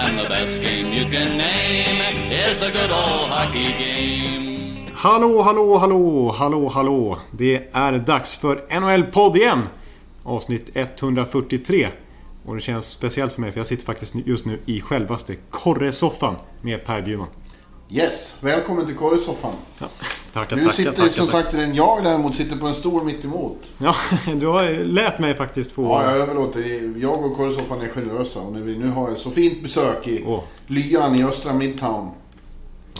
And the best game you can name is the good old hockey game. Hallå, hallå, hallå, hallå, hallå. Det är dags för NHL-podd igen. Avsnitt 143. Och det känns speciellt för mig för jag sitter faktiskt just nu i självaste korresoffan med Per Bjurman. Yes, välkommen till korrsoffan. Ja, tackar, Du tackar, sitter tackar, som tackar. sagt i den. Jag däremot sitter på en stol mitt emot. Ja, du har lät mig faktiskt få... Ja, jag överlåter. Jag och korrsoffan är generösa. Och när vi nu har ett så fint besök i Åh. lyan i östra Midtown.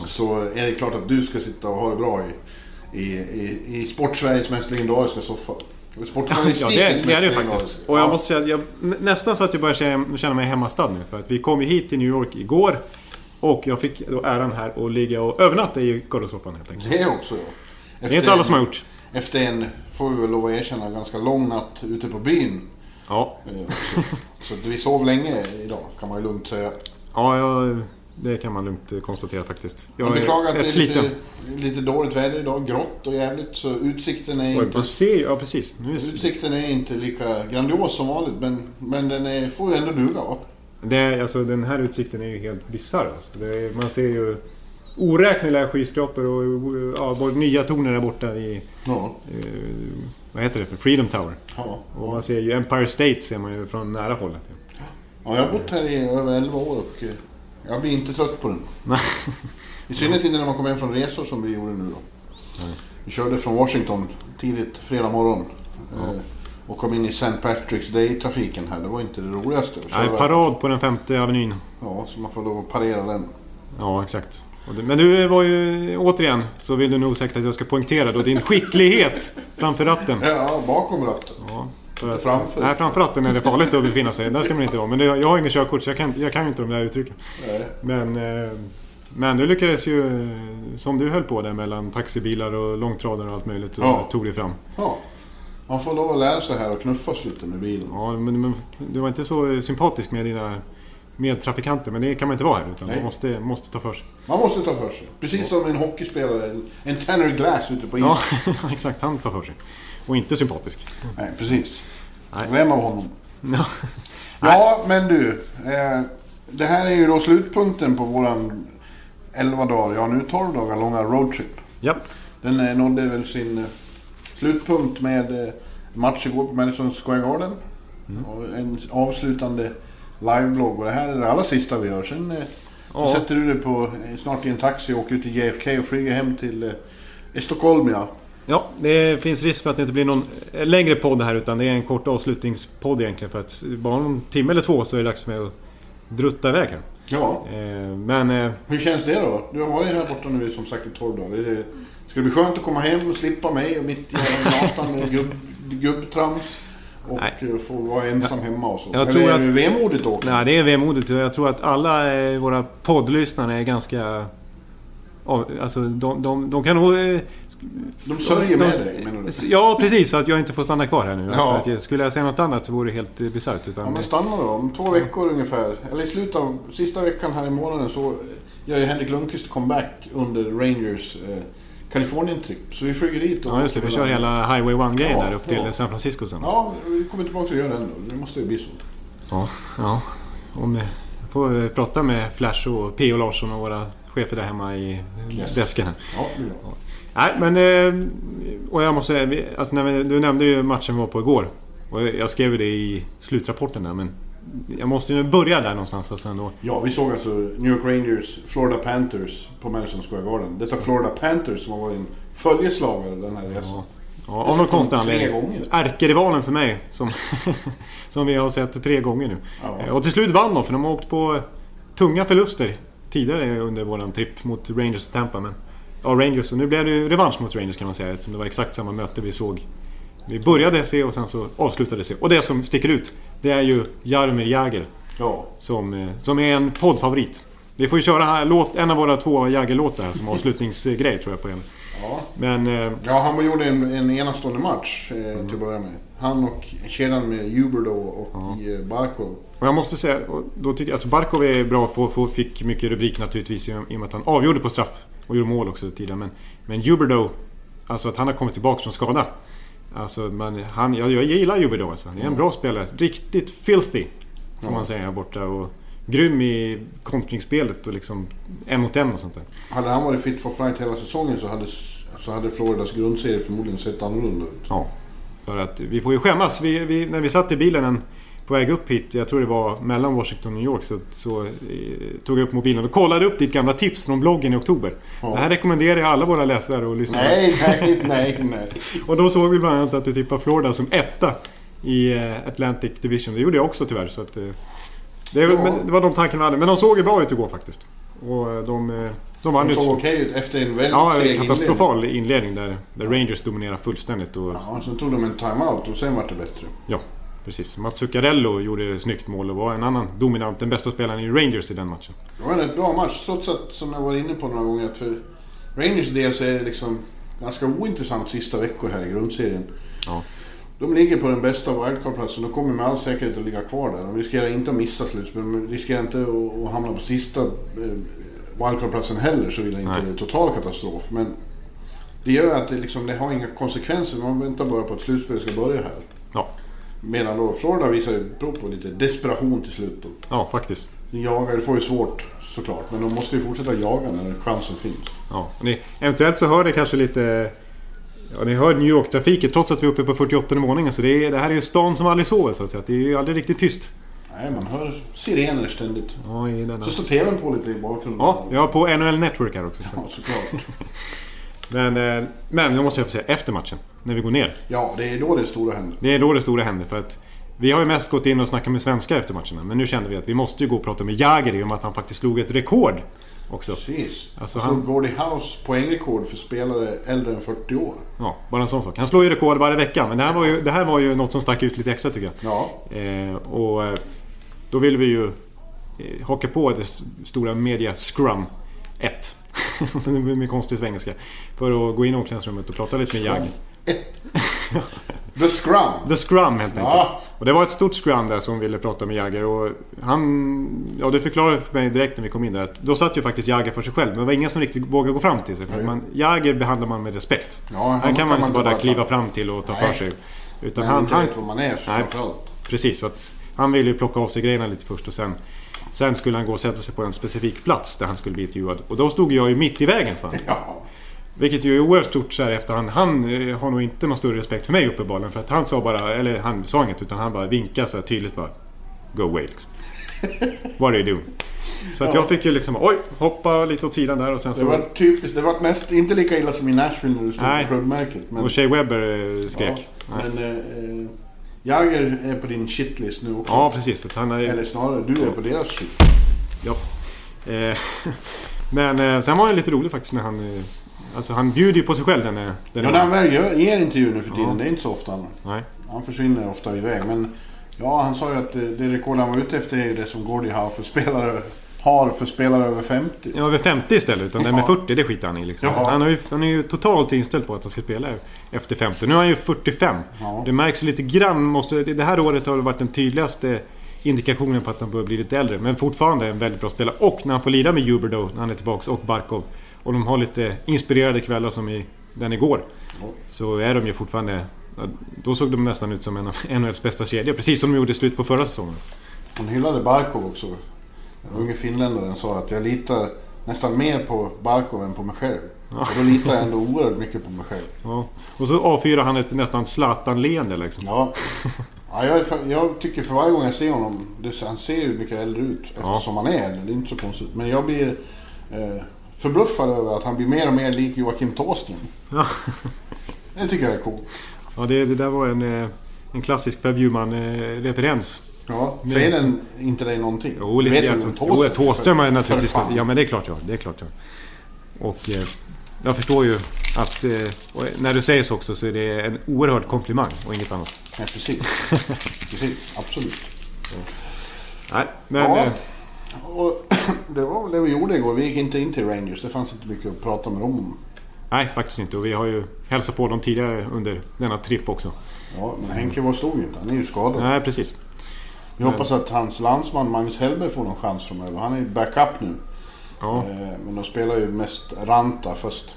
Så är det klart att du ska sitta och ha det bra i, i, i, i Sportsveriges mest legendariska soffa. Eller Ja, Sportjournalistikens det, är det faktiskt. Och jag Ja. måste säga jag, nä- nästan så att jag börjar känna mig hemmastad nu. För att vi kom ju hit till New York igår. Och jag fick då äran här att ligga och övernatta i korresoffan helt enkelt. Det är också jag. Det är inte alla som har gjort. Efter en, får vi väl lov att erkänna, ganska lång natt ute på byn. Ja, Eh, Så, så vi sov länge idag kan man ju lugnt säga. ja jag, det kan man lugnt konstatera faktiskt. Jag Jag beklagar är att det är sliten. lite, lite dåligt väder idag. Grått och jävligt. Så utsikten är Oj, inte, man ser ja precis. Nu är, utsikten är inte lika grandios som vanligt. Men, men den är, får ju ändå duga va? Det, är- alltså, den här utsikten är ju helt bisarr. Alltså. Det Man ser ju oräkneliga skyskrapor och ja, både nya torn där borta i... Ja. Eh, vad heter det? för Freedom Tower. Ja, Och man ser ju Empire State ser man ju från nära hållet. ja, jag har bott här i över 11 år och eh, jag blir inte trött på den. I synnerhet inte när man kommer hem från resor som vi gjorde nu då. Vi körde från Washington tidigt fredag morgon. eh, Och kom in i St. Patrick's Day-trafiken här. Det var inte det roligaste. Nej, parad på den femte avenyn. Ja, så man får lov att parera den. Ja, exakt. Men du var ju, återigen, så vill du nog säkert att jag ska poängtera då din skicklighet framför ratten. Ja, bakom ratten. Ja, för att- framför. Nej, framför ratten är det farligt att befinna sig. Där ska man inte vara. Men det, jag har ingen körkort så jag kan, jag kan inte de där uttrycken. Nej. Men, eh, men du lyckades ju, eh, som du höll på där mellan taxibilar och långtradare och allt möjligt. Och Ja. tog dig fram. Ja. Man får lov att lära sig här och knuffas lite med bilen. Ja, men, men du var inte så sympatisk med dina medtrafikanter. Men det kan man inte vara här. Utan Nej. man måste, måste ta för sig. Man måste ta för sig. Precis som en hockeyspelare, en- en Tanner Glass ute på isen. Ja, exakt. Han tar för sig. Och inte sympatisk. Nej, precis. Nej. Vem av honom? Ja. Ja, men du. Eh, det här är ju då slutpunkten på våran 11 dagar, ja nu 12 dagar långa roadtrip. Ja. Den eh, nådde väl sin eh, slutpunkt med eh, match igår på Madison Square Garden. Mm. Och en avslutande liveblogg. Och det här är det allra sista vi gör. Sen eh, Ja. sätter du dig på, eh, snart i en taxi och åker ut till JFK och flyger hem till Stockholm ja. Ja, det finns risk för att det inte blir någon längre podd här utan det är en kort avslutningspodd egentligen. För att bara om en timme eller två så är det dags med att drutta iväg här. Ja, Eh, Men eh, hur känns det då? Du har varit här borta nu som sagt i 12 dagar. Det, ska det bli skönt att komma hem och slippa mig och mitt jävla gatan med gubb, gubbtrams? Och Nej. eh, få vara ensam hemma och så. Jag Eller tror är det vemodigt åka? nej, det är vemodigt. Jag tror att alla våra poddlyssnare är ganska... ja, Alltså de, de, de kan nog... eh, De sörjer med dig menar du? Ja, precis. Att jag inte får stanna kvar här nu. Ja. Att, skulle jag säga något annat så vore det helt eh, bisarrt. Ja men stanna då. Om två veckor ungefär. Eller i slutet av sista veckan här i månaden så gör ju Henrik Lundqvist comeback under Rangers eh, Kalifornien-tripp. Så vi flyger dit och... ja, just det. Vi kör hela Highway 1-grejen Ja, där upp till ja. San Francisco sen. Ja, vi kommer tillbaka och gör den då. Det måste ju bli så. Ja, ja. Om, eh, får vi prata med Flash och P.O. Larsson och våra chefer där hemma i Yes. här. Ja, bra. Nej, men... eh, Och jag måste säga, alltså du nämnde ju matchen vi var på igår. Och jag skrev det i slutrapporten där, men... Jag måste ju börja där någonstans alltså ändå. Ja, vi såg alltså New York Rangers, Florida Panthers på Madison Square Garden. Detta Florida Panthers som har varit en följeslagare den här resan. Ja, av någon konstig anledning. Ärkerivalen för mig. Som, som vi har sett tre gånger nu. Ja. Eh, Och till slut vann de för de har åkt på tunga förluster tidigare under våran tripp mot Rangers och Tampa. Men, ja, Rangers. Och nu blev det ju revansch mot Rangers kan man säga. Eftersom det var exakt samma möte vi såg. Vi började se och sen så avslutade se. Och det som sticker ut, det är ju Jaromir Jagr. Ja. Som, eh, som är en poddfavorit. Vi får ju köra här, låt, en av våra två Jagger-låtar här som avslutningsgrej tror jag på en. Ja. Men eh, Ja, han gjorde en, en enastående match eh, till att börja med. Han och kedjan med Huber då och eh, Barkov. Och jag måste säga, då tycker jag, alltså Barkov är bra, för, för, fick mycket rubrik naturligtvis i i och med att han avgjorde på straff. Och gjorde mål också tidigare. Men, men Huberdo, alltså att han har kommit tillbaka från skada. Alltså, men han, jag, jag gillar Huberdo alltså. Han är en bra spelare. Riktigt filthy, som man säger här borta. Och grym i kontringsspelet och liksom en mot en och sånt där. Hade han varit fit for flight hela säsongen så hade, så hade Floridas grundserie förmodligen sett annorlunda ut. Ja. För att vi får ju skämmas. Vi, vi, när vi satt i bilen en, på väg upp hit, jag tror det var mellan Washington och New York, så, så eh, tog jag upp mobilen och kollade upp ditt gamla tips från bloggen i oktober. Ja. Det här rekommenderar jag alla våra läsare att lyssna på. Nej, nej, nej, nej. Och då såg vi bland annat att du tippade Florida som etta i eh, Atlantic Division. Det gjorde jag också tyvärr. Så att, eh, det, Ja. men det var de tankarna vi hade. Men de såg ju bra ut igår faktiskt. Och eh, de, de vann De såg okej ut efter en väldigt Ja, seg en katastrofal inledning där, där Rangers dominerar fullständigt. Och, inledning. Ja, sen tog de en timeout och sen vart det bättre. Ja, precis. Mats Zuccarello gjorde ett snyggt mål och var en annan dominant, den bästa spelaren i Rangers i den matchen. Det var en rätt bra match trots att, som jag var inne på några gånger, att för Rangers del så är det liksom ganska ointressant sista veckor här i grundserien. Ja. De ligger på den bästa wildcard-platsen och kommer med all säkerhet att ligga kvar där. De riskerar inte att missa slutspel, men riskerar inte att, hamna på sista eh, wildcard-platsen heller så vill jag inte Nej. total katastrof. Men det gör att det, liksom, det har inga konsekvenser. Man väntar bara på att slutspelet ska börja här. Ja, Medan då Florida visar ju prov på lite desperation till slut. Då. ja faktiskt. Jagar, det får ju svårt såklart, men de måste ju fortsätta jaga när chansen finns. Ja, ni, eventuellt så hör det kanske lite... Ja, ni hör New York-trafiken trots att vi är uppe på 48 våningen. Så det, är, det här är ju stan som aldrig sover så att säga. Det är ju aldrig riktigt tyst. Nej, man hör sirener ständigt. Ja. Så står TVn på lite i bakgrunden. Ja, har på NHL Network här också. Ja, såklart. Men, eh, men jag måste jag få säga, efter matchen. När vi går ner. Ja, det är då det stora händer. Det är då det stora händer. För att vi har ju mest gått in och snackat med svenskar efter matcherna. Men nu kände vi att vi måste ju gå och prata med Jagr med att han faktiskt slog ett rekord. Också. Precis. Alltså, Han slog Gordie House poängrekord för spelare äldre än 40 år. Ja, bara en sån sak. Han slår ju rekord varje vecka. Men det här var ju, det här var ju något som stack ut lite extra tycker jag. Ja, Eh, och eh, då vill vi ju eh, haka på det stora media Scrum 1. med konstig svengelska. För att gå in i omklädningsrummet och prata lite med Jag. The Scrum. The Scrum helt enkelt. Ja, Och det var ett stort scrum där som ville prata med Jagger och han... Ja, det förklarade för mig direkt när vi kom in där då satt ju faktiskt Jagger för sig själv. Men det var ingen som riktigt vågade gå fram till sig. För Nej. man, Jagger behandlar man med respekt. ja Han kan man inte bara ta- kliva fram till och ta Nej. för sig. Utan Men han, inte han, vet vad man är framförallt. Precis, så att han ville ju plocka av sig grejerna lite först och sen Sen skulle han gå och sätta sig på en specifik plats där han skulle bli intervjuad. Och då stod jag ju mitt i vägen för honom. Ja, Vilket ju är oerhört stort så här efterhand. Han eh, har nog inte någon större respekt för mig uppenbarligen. För att han sa bara, eller han sa inget utan han bara vinkade så här tydligt bara Go away liksom. What are you doing? Så att jag fick ju liksom, oj, hoppa lite åt sidan där och sen det så... var typiskt. Det var näst, inte lika illa som i Nashville när du stod Nej. på klubbmärket. Men, Och Shea Webber eh, skrek. Ja, men eh, eh, Jagger är på din shitlist nu också. Ja, precis. Är, Eller snarare, du är på deras shit. Ja. Eh, men eh, sen var han lite rolig faktiskt när han... Eh, alltså han bjuder ju på sig själv den, den Ja, när han väl gör, ger intervju nu för tiden, Ja. det är inte så ofta. Han, Nej. han försvinner ofta iväg. Men ja, han sa ju att det, det rekord han var ute efter är det som Gordie har för spelare, har för spelare över 50. Ja, över 50 istället. Utan den med Ja. 40, det skiter han i liksom. Ja. Han, har ju, han är ju totalt inställd på att han ska spela efter 50. Nu är han ju 45. Ja. Det märks lite grann. Måste, det här året har det varit den tydligaste indikationen på att han börjar bli lite äldre. Men fortfarande en väldigt bra spelare. Och när han får lira med Huberdo när han är tillbaks och Barkov. Och de har lite inspirerade kvällar som i den igår. Så är de ju fortfarande... Då såg de nästan ut som en av NHLs bästa kedjor. Precis som de gjorde i slut på förra säsongen. Han hyllade Barkov också. Den unge finländaren sa att jag litar nästan mer på Barkov än på mig själv. Och då litar jag ändå oerhört mycket på mig själv. Ja. Och så avfyrar han ett nästan Zlatan-leende liksom. Ja. Ja, jag, jag tycker för varje gång jag ser honom, det, han ser ju mycket äldre ut eftersom han är äldre. Det är inte så konstigt. Men jag blir eh, förbluffad över att han blir mer och mer lik Joakim Thåström. Ja. Det tycker jag är coolt. Ja, det, det där var en, eh, en klassisk Per Bjurman-referens. Ja, säger den inte dig någonting? Jo, lite grann. Thåström är naturligtvis... Ja, men det är klart ja. Det är klart ja. Och eh, jag förstår ju att... Eh, när du säger så också så är det en oerhörd komplimang och inget annat. Ja, precis. precis, absolut. Nej, men... Ja. eh, Och det var väl det vi gjorde igår. Vi gick inte in till Rangers. Det fanns inte mycket att prata med dem om. Nej, faktiskt inte. Och vi har ju hälsat på dem tidigare under denna tripp också. Ja, men Henke var stod ju inte. Han är ju skadad. Nej, precis. Vi hoppas att hans landsman Magnus Hellberg får någon chans framöver. Han är ju backup nu. Ja, Eh, Men de spelar ju mest Ranta fast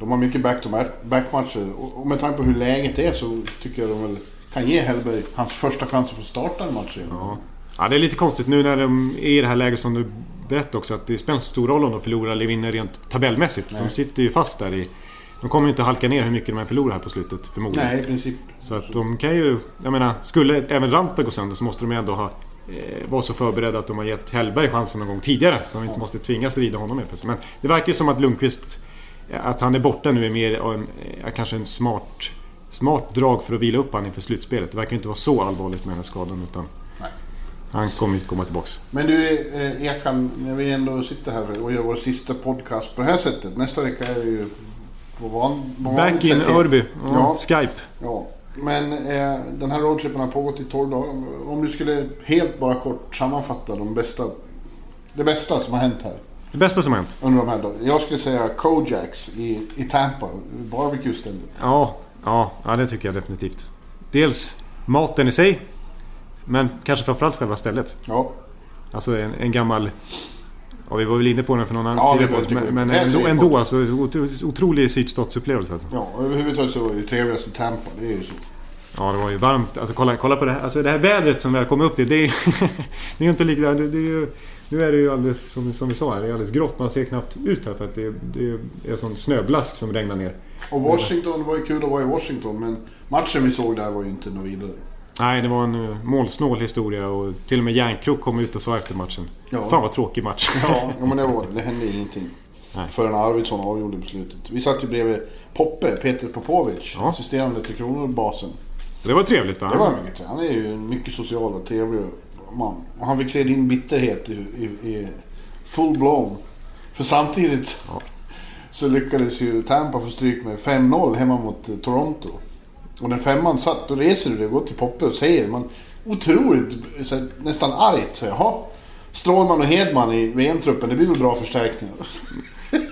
de har mycket back-to-back-matcher. Och och med tanke på hur läget är så tycker jag de väl kan ge Hellberg hans första chans att få starta en match igen. ja. ja, det är lite konstigt nu när de är i det här läget som du berättade också. Att det spelar en stor roll om de förlorar eller vinner rent tabellmässigt. De sitter ju fast där i... De kommer ju inte halka ner hur mycket de än förlorar här på slutet förmodligen. Nej, i princip. Så att de kan ju... Jag menar, skulle även Ranta gå sönder så måste de ju ändå ha... Eh, vara så förberedda att de har gett Hellberg chansen någon gång tidigare. Så de inte måste tvingas rida honom med plötsligt. Men det verkar ju som att Lundqvist... eh, Att han är borta nu är mer en, eh, kanske en smart... Smart drag för att vila upp honom inför slutspelet. Det verkar inte vara så allvarligt med den här skadan utan... Nej. Han kommer inte komma tillbaks. Men du Ekan, när vi ändå sitter här och gör vår sista podcast på det här sättet. Nästa vecka är det ju på van, på Back in. Örby. Ja. Skype. Ja, men eh, den här roadtrippen har pågått i 12 dagar. Om du skulle helt bara kort sammanfatta de bästa, det bästa som har hänt här Det bästa som har hänt. under de här dagarna. Jag skulle säga Kojaks i, i Tampa, barbecue-stället. Ja, ja, ja, det tycker jag definitivt. Dels maten i sig. Men kanske framförallt själva stället. Ja, Alltså en, en gammal... Ja, vi var väl inne på den för någon Ja, annan tidigare var podd, typ- Men, men ändå, ändå alltså. otro- Otrolig sydstatsupplevelse alltså. ja överhuvudtaget så var det ju trevligast i Tampa. Det är ju så. Ja, det var ju varmt. Alltså kolla, kolla på det här. Alltså det här vädret som vi har kommit upp till. Det är, det är ju inte likadant. Det är ju, nu är det ju alldeles som, som vi sa här. Det är alldeles grått. Man ser knappt ut här för att det, det är sån snöblask som regnar ner. Och Washington, det var ju kul att vara i Washington men matchen vi såg där var ju inte något vidare. Nej, det var en eh, målsnål historia och till och med Järnkrok kom ut och sa efter matchen. Ja. Fan vad tråkig match. Ja, men det var det. Det hände ingenting. Nej. Förrän Arvidsson avgjorde beslutet. Vi satt ju bredvid Poppe, Peter Popovic, Ja. assisterande till Kronor-basen. Det var trevligt va? Det var mycket trevligt. Han är ju en mycket social och trevlig man. Och han fick se din bitterhet i, i, i full blown. För samtidigt Ja. så lyckades ju Tampa få stryk med 5-0 hemma mot eh, Toronto. Och när femman satt, då reser du dig och går till Poppe och säger man otroligt, här, nästan argt så jaha. Strålman och Hedman i VM-truppen, det blir väl bra förstärkningar.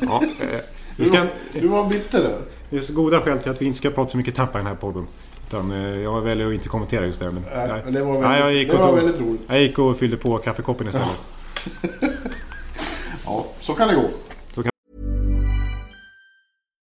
Ja, eh, vi Du, ska, var, du var bitter där. det är så goda skäl till att vi inte ska prata så mycket Tampa i den här podden. Utan eh, jag väljer att inte kommentera just det. Men, Nej, men det var väldigt, Nej, jag gick det och var tog- väldigt roligt. Jag gick och fyllde på kaffekoppen istället. Ja, så kan det gå.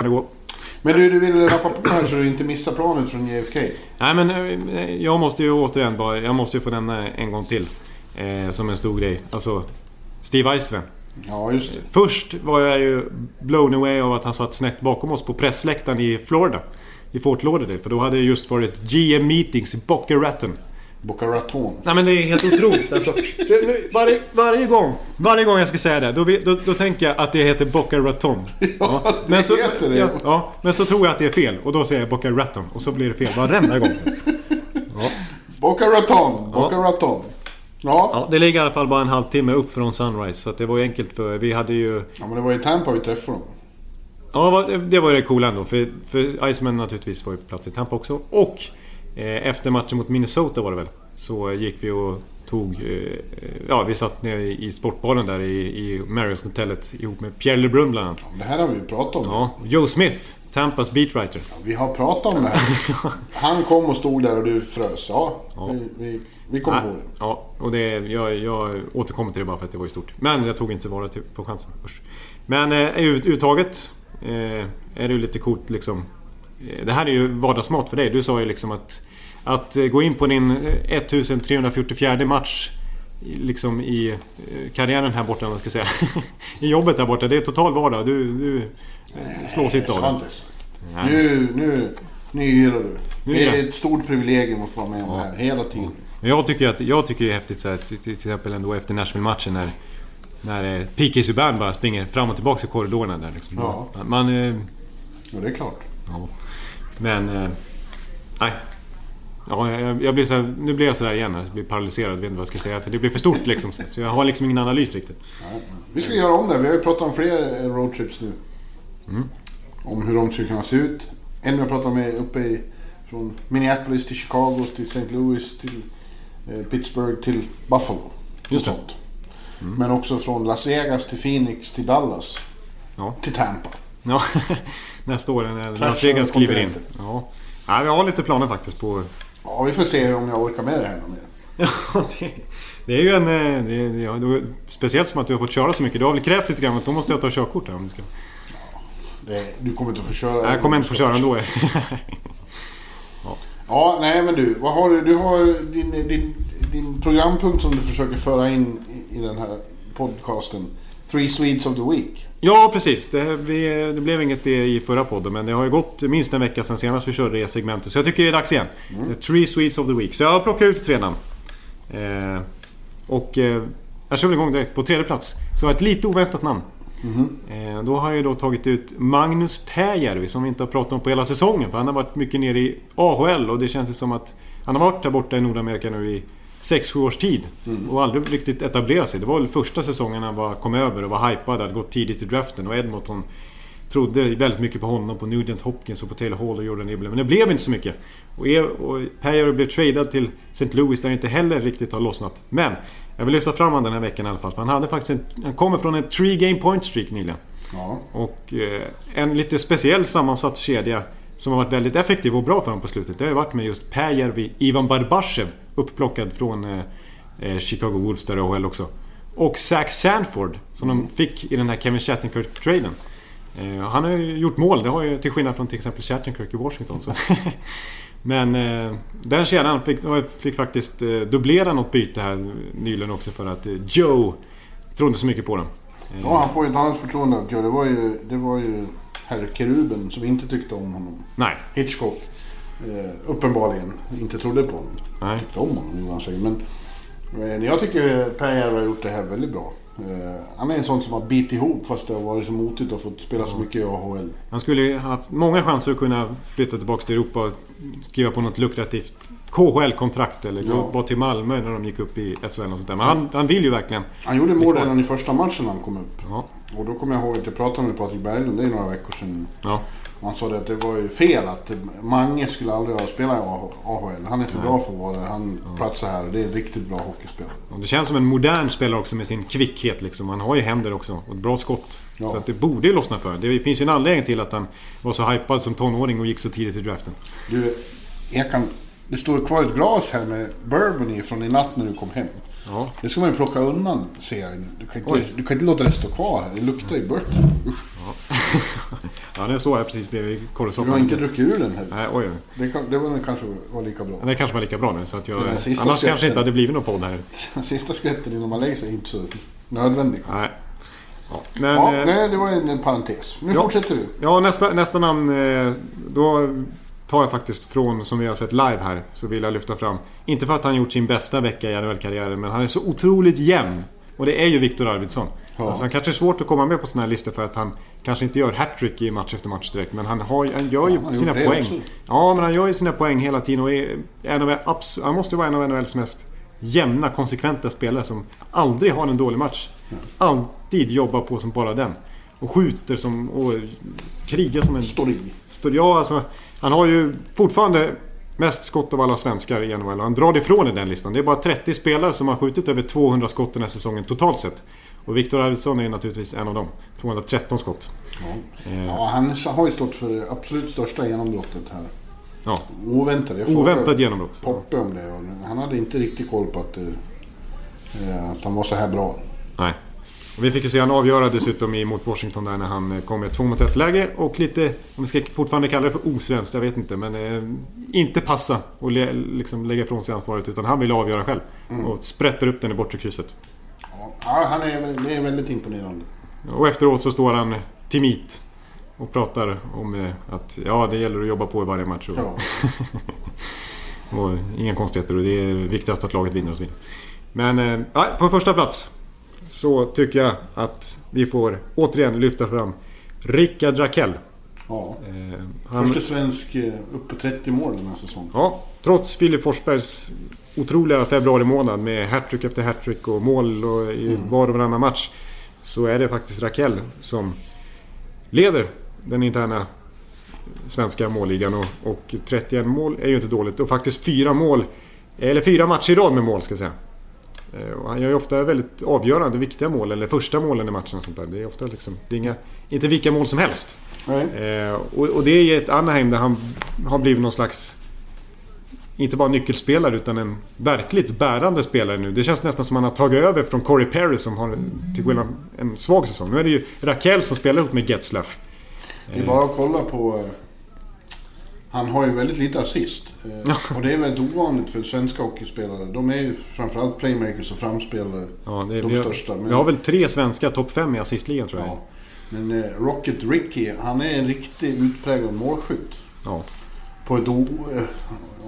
Kan det gå? Men du, du vill rappa på här så du inte missar planet från JFK. Nej men eh, jag måste ju återigen bara, jag måste ju få nämna en gång till. Eh, som en stor grej. Alltså Steve Eisven. Ja, just det. Först var jag ju blown away av att han satt snett bakom oss på pressläktaren i Florida. I Fort Lauderdale. För då hade det just varit GM meetings i Boca Raton. Boca Raton. Nej men det är helt otroligt alltså. Det- nu, varje, varje gång, varje gång jag ska säga det, då, då, då tänker jag att det heter Boca Raton. Ja, det men så, heter det. Ja, ja, men så tror jag att det är fel och då säger jag Boca Raton och så blir det fel varenda gång. Boca Raton. Boca Raton. Ja. Ja, det ligger i alla fall bara en halvtimme upp från Sunrise så det var ju enkelt för vi hade ju... ja, men det var i Tampa vi träffade dem. Ja, det var det coola ändå. För, för Iceman naturligtvis var ju på plats i Tampa också. Och efter matchen mot Minnesota var det väl. Så gick vi och tog... Eh, ja, vi satt nere i, sportbaren där i, i Marriott-hotellet ihop med Pierre LeBrun bland annat. Det här har vi ju pratat om. Ja, Joe Smith, Tampas beatwriter. Vi har pratat om det här. Han kom och stod där och du frös. Ja, Vi, vi, vi kommer ihåg det. Ja, och det, jag, jag återkommer till det bara för att det var ju stort. Men jag tog inte vara på chansen först. Men eh, uttaget eh, är det ju lite coolt liksom. Eh, Det här är ju vardagsmat för dig. Du sa ju liksom att att eh, gå in på din eh, 1344 match i- liksom i eh, karriären här borta, man ska säga. I jobbet här borta. Det är total vardag. Du, du eh, slås inte av det. Svante. Nu, nu Nyhyra du. Det Nyhyra. är ett stort privilegium att få vara med om det här hela tiden. Jag tycker, att, jag tycker det är häftigt så här, till, till exempel ändå efter Nashville-matchen när, när eh, PK Subban bara springer fram och tillbaka i korridorerna där liksom. Ja. Man... eh, Ja, det är klart. Ja. Men... Eh, nej. Ja, jag, jag blir så här, nu blir jag sådär igen. Jag blir paralyserad. Jag vet inte vad jag ska säga. För det blir för stort liksom. Så jag har liksom ingen analys riktigt. Vi ska göra om det. Vi har ju pratat om fler eh, roadtrips nu. Om hur de skulle kunna se ut. En har pratat med uppe i... Från Minneapolis till Chicago till St. Louis till eh, Pittsburgh till Buffalo. Just det. sånt. Men också från Las Vegas till Phoenix till Dallas. Ja. Till Tampa. Ja, nästa år när Las Vegas kliver in. Ja. ja, vi har lite planer faktiskt på... Ja, vi får se om jag orkar med det här något mer. Ja, det, det är ju en... eh, Det, det, ja, speciellt som att du har fått köra så mycket. Du har väl krävt lite grann att då måste jag ta körkort här om det ska... Du kommer inte att få köra. Nej, jag kommer inte få köra ändå. Ja, nej men du. Vad har du? Du har din, din, din programpunkt som du försöker föra in i, i den här podcasten. Three Swedes of the Week. Ja, precis. Det, vi, det blev inget det i förra podden, men det har ju gått minst en vecka sedan senast vi körde det segmentet. Så jag tycker det är dags igen. The Three Swedes of the Week. Så jag har plockat ut tre namn. Eh, och eh, jag kör väl igång direkt. På tredje plats så har jag ett lite oväntat namn. Eh, då har jag då tagit ut Magnus Pääjärvi som vi inte har pratat om på hela säsongen. För han har varit mycket nere i AHL och det känns ju som att han har varit där borta i Nordamerika nu i 6-7 års tid. Och aldrig riktigt etablerat sig. Det var väl första säsongen han var, kom över och var hypad, hade gått tidigt i draften och Edmonton trodde väldigt mycket på honom, på Nugent Hopkins och på Taylor Hall och Jordan Eberle. Men det blev inte så mycket. Och, er, och Pääjärvi blev tradad till St. Louis där inte heller riktigt har lossnat. Men jag vill lyfta fram honom den här veckan i alla fall. För han, hade faktiskt en, han kommer från en 3 game point streak nyligen. Ja. Och eh, en lite speciell sammansatt kedja som har varit väldigt effektiv och bra för dem på slutet. Det har ju varit med just Pääjärvi, Ivan Barbashev, upplockad från eh, eh, Chicago Wolves där i AHL också. Och Zach Sanford, som de fick i den här Kevin Shattenkirk-traden. Eh, han har ju gjort mål, det har ju till skillnad från till exempel Shattenkirk i Washington. Så. Men den kedjan fick, fick faktiskt dubblera något byte här nyligen också för att Joe trodde så mycket på dem. Eh, ja, han får ju ett annat förtroende av Joe. Det var ju, det var ju herr Keruben som inte tyckte om honom. Nej, Hitchcock. Eh, uppenbarligen inte trodde på honom. nej. Tyckte om honom, gjorde han säkert. Men, men jag tycker Pääjärvi har gjort det här väldigt bra. Eh, han är en sån som har bitit ihop fast det har varit så motigt och fått spela så mycket i AHL. Han skulle ju haft många chanser att kunna flytta tillbaka till Europa och skriva på något lukrativt KHL-kontrakt eller gå Ja. bara till Malmö när de gick upp i SHL och sånt där. Men han, han vill ju verkligen... Han gjorde mål redan i första matchen när han kom upp. Ja, Och då kommer jag ihåg att jag pratade med Patrik Berglund, det är några veckor sedan. ja, Han sa det att det var ju fel att Mange skulle aldrig ha spelat i AHL. Han är för bra för att vara där. Han platsar här och det är ett riktigt bra hockeyspel. och det känns som en modern spelare också med sin kvickhet liksom. Han har ju händer också och ett bra skott. Ja. Så att det borde ju lossna för. Det finns ju en anledning till att han var så hypad som tonåring och gick så tidigt i draften. Du, jag kan, det står kvar ett glas här med bourbon i från i natt när du kom hem. Ja, Det ska man ju plocka undan ser jag. Du kan Oj. inte, du kan inte låta det stå kvar här. Det luktar ju burk. Usch. ja den står här precis bredvid Du har inte druckit ur den här. Nej, oj. Det, kan, det var kanske var lika bra. Det kanske var lika bra nu. Så att jag, annars sista kanske skvätten. inte hade blivit någon podd här. Den sista skvätten innan man lägger sig är inte så nödvändig. Nej. Ja, men, Ja, eh, nej, det var en, en parentes. Nu Ja. fortsätter du. Ja, nästa, nästa namn. eh, Då tar jag faktiskt från, som vi har sett live här, så vill jag lyfta fram. Inte för att han gjort sin bästa vecka i NHL-karriären, men han är så otroligt jämn. Och det är ju Viktor Arvidsson. Ja. Alltså, han kanske är svårt att komma med på sådana här listor för att han kanske inte gör hattrick i match efter match direkt. Men han, har, han gör ju Ja, han sina poäng. också. Ja, men han gör ju sina poäng hela tiden och är en av, han måste vara en av NHLs mest jämna, konsekventa spelare som aldrig har en dålig match. Alltid jobbar på som bara den. Och skjuter som... Och krigar som en... Står i. Ja, alltså, han har ju fortfarande mest skott av alla svenskar i NHL. Han drar ifrån i den listan. Det är bara 30 spelare som har skjutit över 200 skott den här säsongen totalt sett. Och Viktor Arvidsson är naturligtvis en av dem. 213 skott. Ja. Eh. ja, han har ju stått för det absolut största genombrottet här. Ja, Oväntat. Jag oväntat genombrott. Poppe om det han hade inte riktigt koll på att, eh, att han var så här bra. Nej. Och vi fick ju se han avgöra dessutom i mot Washington där när han eh, kom med ett 2 mot 1 läge och lite, om vi ska fortfarande kalla det för osvenskt, jag vet inte. Men eh, inte passa och le, liksom lägga ifrån sig ansvaret utan han ville avgöra själv. Och sprätter upp den i bortre krysset. Ja, han är, det är väldigt imponerande. Och efteråt så står han timit och pratar om eh, att ja, det gäller att jobba på i varje match. Och, Ja. och inga konstigheter och det är viktigast att laget vinner och så vidare. Men eh, ja, på första plats så tycker jag att vi får återigen lyfta fram Rickard Rakell. ja. Eh, han, Första svensk eh, upp på 30 mål den här säsongen. ja, trots Filip Forsbergs otroliga februari månad med hattrick efter hattrick och mål och i var och varannan match. Så är det faktiskt Rakell som leder den interna svenska målligan och, och 31 mål är ju inte dåligt. Och faktiskt fyra mål, eller fyra matcher i rad med mål ska jag säga. Eh, Och han gör ju ofta väldigt avgörande, viktiga mål, eller första målen i matchen och sånt där. Det är ofta liksom, det är inga, inte vilka mål som helst. Eh, och, och det är ett Anaheim där han har blivit någon slags... Inte bara nyckelspelare utan en verkligt bärande spelare nu. Det känns nästan som att han har tagit över från Corey Perry som har till skillnad en svag säsong. Nu är det ju Raquel som spelar ihop med Getzlaff. Det är bara att kolla på... Han har ju väldigt lite assist. eh, Och det är väldigt ovanligt för svenska hockeyspelare. De är ju framförallt playmakers och framspelare. Ja, det, De vi, största, men- vi har väl tre svenska topp fem i assistligan tror jag. Ja. Men eh, Rocket Ricky, han är en riktigt utpräglad målskytt. Ja. På ett o, eh,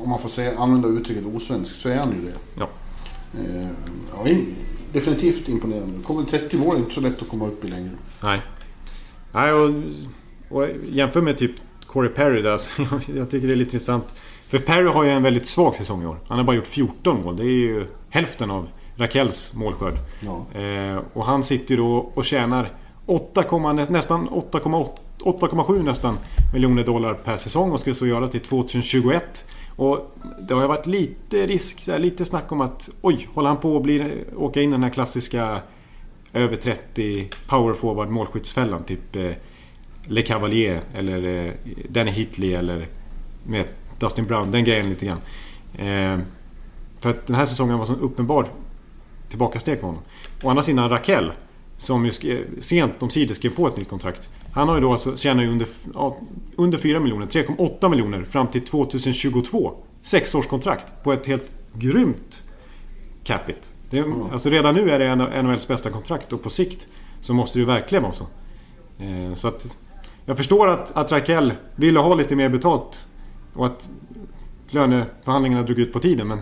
om man får säga, använda uttrycket osvenskt så är han ju det. Ja. Ja, in- definitivt imponerande. Kommer 30 mål är inte så lätt att komma upp i längre. Nej. Nej och, och jämför med typ Corey Perry där. Så jag tycker det är lite intressant. För Perry har ju en väldigt svag säsong i år. Han har bara gjort 14 mål. Det är ju hälften av Rakels målskörd. Ja. Eh, och han sitter ju då och tjänar 8, nä- nästan 8,8 8,7 nästan miljoner dollar per säsong och ska så göra till 2021. Och det har ju varit lite risk, lite snack om att oj, håller han på att bli, åka in i den här klassiska över 30 power forward målskyttsfällan. Typ eh, Le Cavalier eller eh, Danny Hitley eller med Dustin Brown. Den grejen lite grann. Eh, för att den här säsongen var så uppenbar tillbakasteg för honom. Å andra sidan Raquel som ju skrev, sent omsider skrev på ett nytt kontrakt. Han har ju då alltså, tjänar ju under, ja, under 4 miljoner, 3,8 miljoner fram till 2022. Sexårskontrakt på ett helt grymt capita. Det är, Alltså redan nu är det en av NHLs bästa kontrakt och på sikt så måste det ju verkligen vara så. Eh, så att jag förstår att, att Raquel ville ha lite mer betalt och att löneförhandlingarna drog ut på tiden men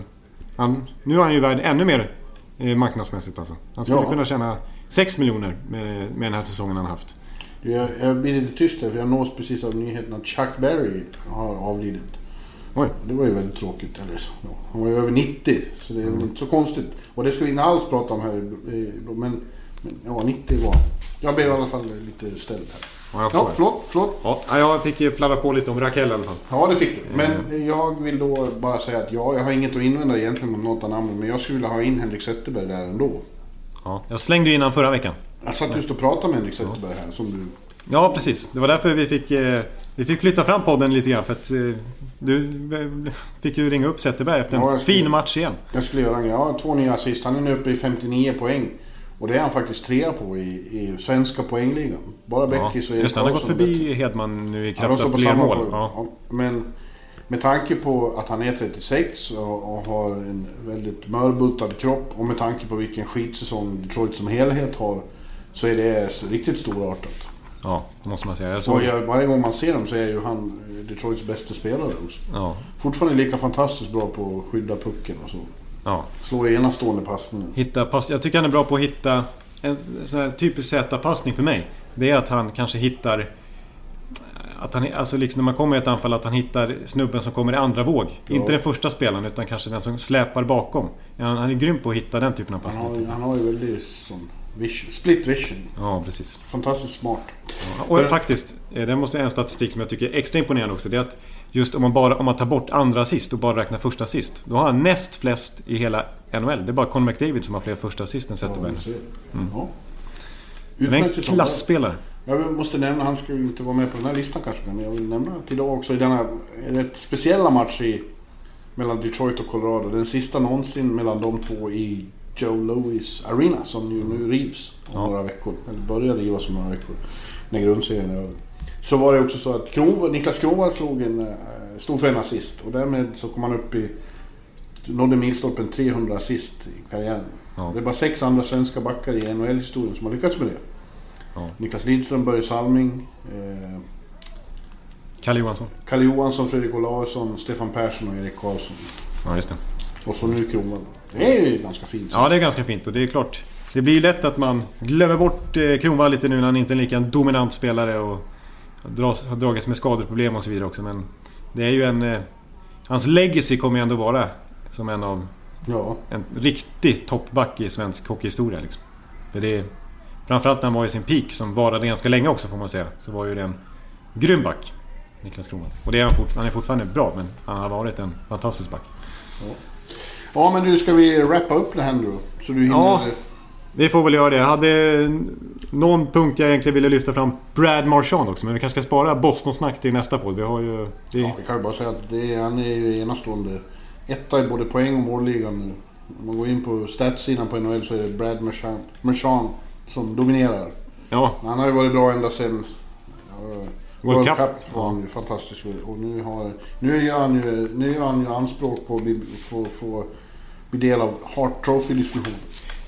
han, nu är han ju värd ännu mer eh, marknadsmässigt alltså. Han skulle Ja. kunna tjäna 6 miljoner med, med den här säsongen han haft. Jag, jag blir lite tyst här för jag nås precis av nyheten att Chuck Berry har avlidit. Oj. Det var ju väldigt tråkigt. Eller, så, ja, han var ju över 90 så det är Mm. inte så konstigt. Och det ska vi inte alls prata om här. Men, men ja, 90 var han. Jag blev i alla fall lite ställd här. Ja, jag Ja, förlåt, förlåt. Ja, jag fick ju pladdra på lite om Raquel i alla fall. Ja, det fick du. Men jag vill då bara säga att ja, jag har inget att invända egentligen mot något av namnen. Men jag skulle vilja ha in Henrik Zetterberg där ändå. Ja, jag slängde in han förra veckan. Jag satt just och pratade med Henrik Zetterberg här som du... Ja, precis. Det var därför vi fick, eh, vi fick flytta fram podden lite grann. För att eh, du eh, fick ju ringa upp Zetterberg efter en Ja, skulle- fin match igen. Jag skulle göra en. Ja, två nya assist. Han är nu uppe i 59 poäng. Och det är han faktiskt trea på i, i svenska poängligan. Bara Ja, Beckis och Erik just det, han har gått är bättre. förbi Hedman nu i Ja, kraft av fler mål. Ja. Ja, men med tanke på att han är 36 och, och har en väldigt mörbultad kropp och med tanke på vilken skitsäsong Detroit som helhet har så är det riktigt storartat. ja, det måste man säga. Såg, jag, varje gång man ser dem så är ju han Detroits bästa spelare också. ja, Fortfarande lika fantastiskt bra på att skydda pucken och så. Ja. Slå enastående passningar. Hitta pass, jag tycker han är bra på att hitta en sån här typisk Z-passning för mig. Det är att han kanske hittar... Att han, alltså liksom när man kommer i ett anfall att han hittar snubben som kommer i andra våg. Ja. Inte den första spelaren utan kanske den som släpar bakom. Han, han är grym på att hitta den typen av Han passning. har, han har ju väldigt sån vision, split vision. Ja, precis. Fantastiskt smart. Och Men- faktiskt, eh, det måste en statistik som jag tycker är extra imponerande också. Det är att just om man, bara, om man tar bort andra assist och bara räknar första assist. Då har han näst flest i hela NHL. Det är bara Conor McDavid som har fler första assist än Zetterberg. Ja, ser. Ja. Det är en klassspelare. Jag måste nämna, han ju inte vara med på den här listan kanske, men jag vill nämna att idag också i denna rätt speciella match i, mellan Detroit och Colorado. Den sista någonsin mellan de två i Joe Louis Arena som ju nu rivs om Ja. några veckor. Eller börjar rivas om några veckor. När grundserien är över. Så var det också så att Kronwall, Niklas Kronwall slog en, eh, stod för en assist och därmed så kom han upp i nådde milstolpen 300 assist i karriären. Ja. Det är bara sex andra svenska backar i NHL-historien som har lyckats med det. Ja. Niklas Lidström, Börje Salming, eh, Kalle Johansson. Kalle Johansson, Fredrik Olausson, Stefan Persson och Erik Karlsson. Ja, just det. Och så nu Kronwall. Det är ju ganska fint. Ja, det är ganska fint och det är klart. Det blir lätt att man glömmer bort eh, Kronwall lite nu när han inte är en lika dominant spelare och dras, har dragits med skadeproblem och så vidare också. Men det är ju en... Eh, hans legacy kommer ju ändå vara som en av... Ja. En riktig toppback i svensk hockeyhistoria liksom. För det framförallt när han var i sin peak, som varade ganska länge också får man säga. Så var ju det en grym back. Niklas Kronwall. Och det är han, fort, han är fortfarande bra men han har varit en fantastisk back. Ja men du, ska vi wrappa upp det här nu då? Så du hinner... Ja. Vi får väl göra det. Jag hade någon punkt jag egentligen ville lyfta fram. Brad Marchand också. Men vi kanske ska spara Boston-snack till nästa podd. Vi har ju... Det... Ja, vi kan ju bara säga att det är, han är ju enastående. Etta i både poäng och målligan nu. Om man går in på statssidan på NHL så är det Brad Marchand, Marchand som dominerar. Ja, Han har ju varit bra ända sedan ja, World Cup. Cup. var han ju fantastisk. Och nu, har, nu, gör han ju, nu gör han ju anspråk på att få bli del av Hart Trophy-diskussionen.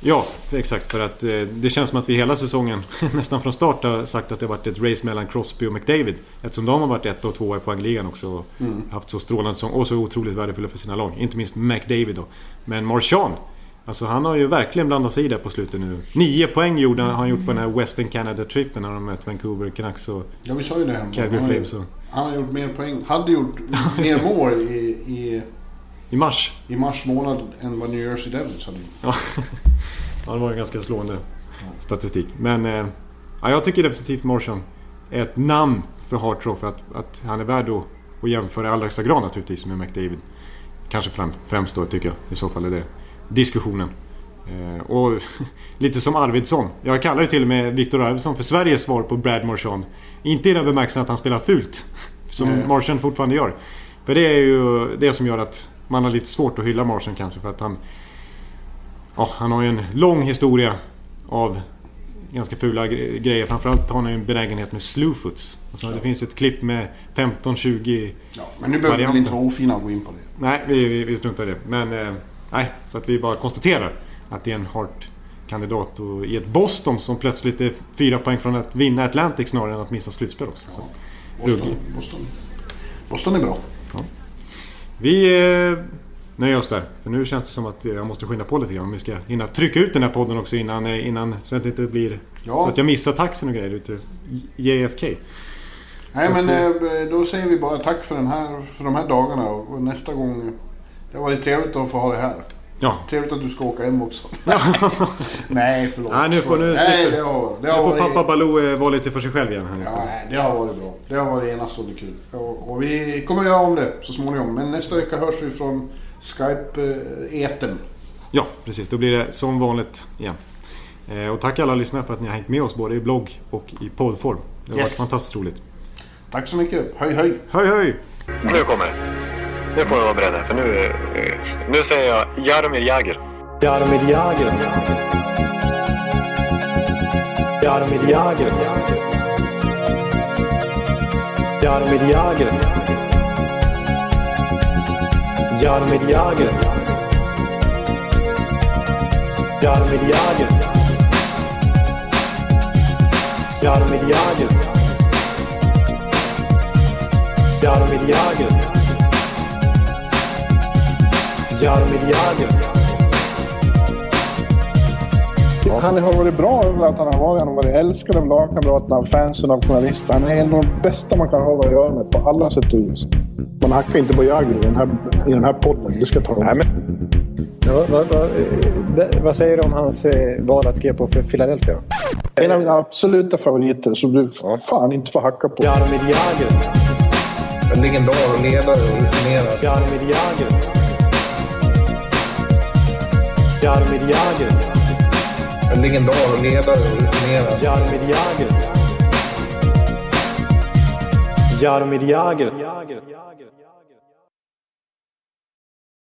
Ja, exakt. För att eh, det känns som att vi hela säsongen, nästan från start, har sagt att det varit ett race mellan Crosby och McDavid. Eftersom de har varit ett och två i poängligan också. Och haft så strålande säsong och så otroligt värdefulla för sina lag. Inte minst McDavid då. Men Marchand. Alltså han har ju verkligen blandat sig i där på slutet nu. Nio poäng gjorde han, gjort på den här Western Canada-trippen när de mött Vancouver Canucks och Ja, vi sa ju det. Calgary Han har ju- Flames. Han har gjort mer poäng. Hade gjort mer mål i, i, I mars. i mars månad än vad New Jersey Devils hade gjort. Ja, ja det var en ganska slående statistik. Men eh, ja, jag tycker definitivt Marchand är ett namn för Hart Trophy. Att, att han är värd att, att jämföra i allra högsta grad naturligtvis med McDavid. Kanske främ, främst då tycker jag. I så fall är det diskussionen. Eh, och lite som Arvidsson. Jag kallar ju till och med Viktor Arvidsson för Sveriges svar på Brad Marchand. Inte i den bemärkelsen att han spelar fult. Som. Marchand fortfarande gör. För det är ju det som gör att man har lite svårt att hylla Marchand kanske. För att han Ja, han har ju en lång historia av ganska fula gre- grejer. Framförallt har han en benägenhet med slewfoots. Alltså, Det finns ett klipp med 15-20... Ja, men nu behöver vi inte vara ofina och gå in på det. Nej, vi, vi, vi struntar i det. Men eh, nej, så att vi bara konstaterar att det är en Hart-kandidat och i ett Boston som plötsligt är fyra poäng från att vinna Atlantic snarare än att missa slutspel också. Så. Boston. Boston. Boston är bra. Vi eh, nöjer oss där. För nu känns det som att eh, jag måste skynda på lite grann. Om vi ska hinna trycka ut den här podden också innan, eh, innan så att det inte blir... Ja. Så att jag missar taxin och grejer ute JFK. Nej men eh, då säger vi bara tack för, den här, för de här dagarna och och nästa gång... Det har varit trevligt att få ha det här. Ja, Trevligt att du ska åka hem också. Nej förlåt. Nej, nu får- nu Nej, det har, det nu har får varit... pappa Baloo eh, vara lite för sig själv igen här Ja, nej, det har varit bra. Det har varit enastående kul. Och, och vi kommer göra om det så småningom. Men nästa vecka hörs vi från Skype-eten. Ja, precis. Då blir det som vanligt igen. Eh, Och tack alla lyssnare för att ni har hängt med oss både i blogg och i poddform. Det har Yes. varit fantastiskt roligt. Tack så mycket. Höj höj! Höj höj! Nu kommer. Nu får ni vara beredda, för nu, nu säger jag Jaromir Jagr. Jaromir Jagr. Jaromir Jagr. Jaromir Jagr. Jaromir Jagr. Jaromir Jagr. Jaromir Jagr. Jaromir Jagr. Jaromir Jagr. Han har varit bra överallt han har varit. Han har varit älskad av lagkamraterna, av fansen, av journalister. Han är en av de bästa man kan ha att göra med på alla sätt och vis. Man hackar inte på Jagr i den här, i den här podden. Det ska jag tala om. Ja, vad, vad, vad, säger du om hans eh, val att skriva på för Philadelphia? En av mina absoluta favoriter som du fan inte får hacka på. Jaromir Jagr. En legendar och ledare och rutinerad. Jaromir Jagr. Jaromir Jagr. En legendar och ledare och rutinerad. Jaromir Jagr. Jaromir Jagr.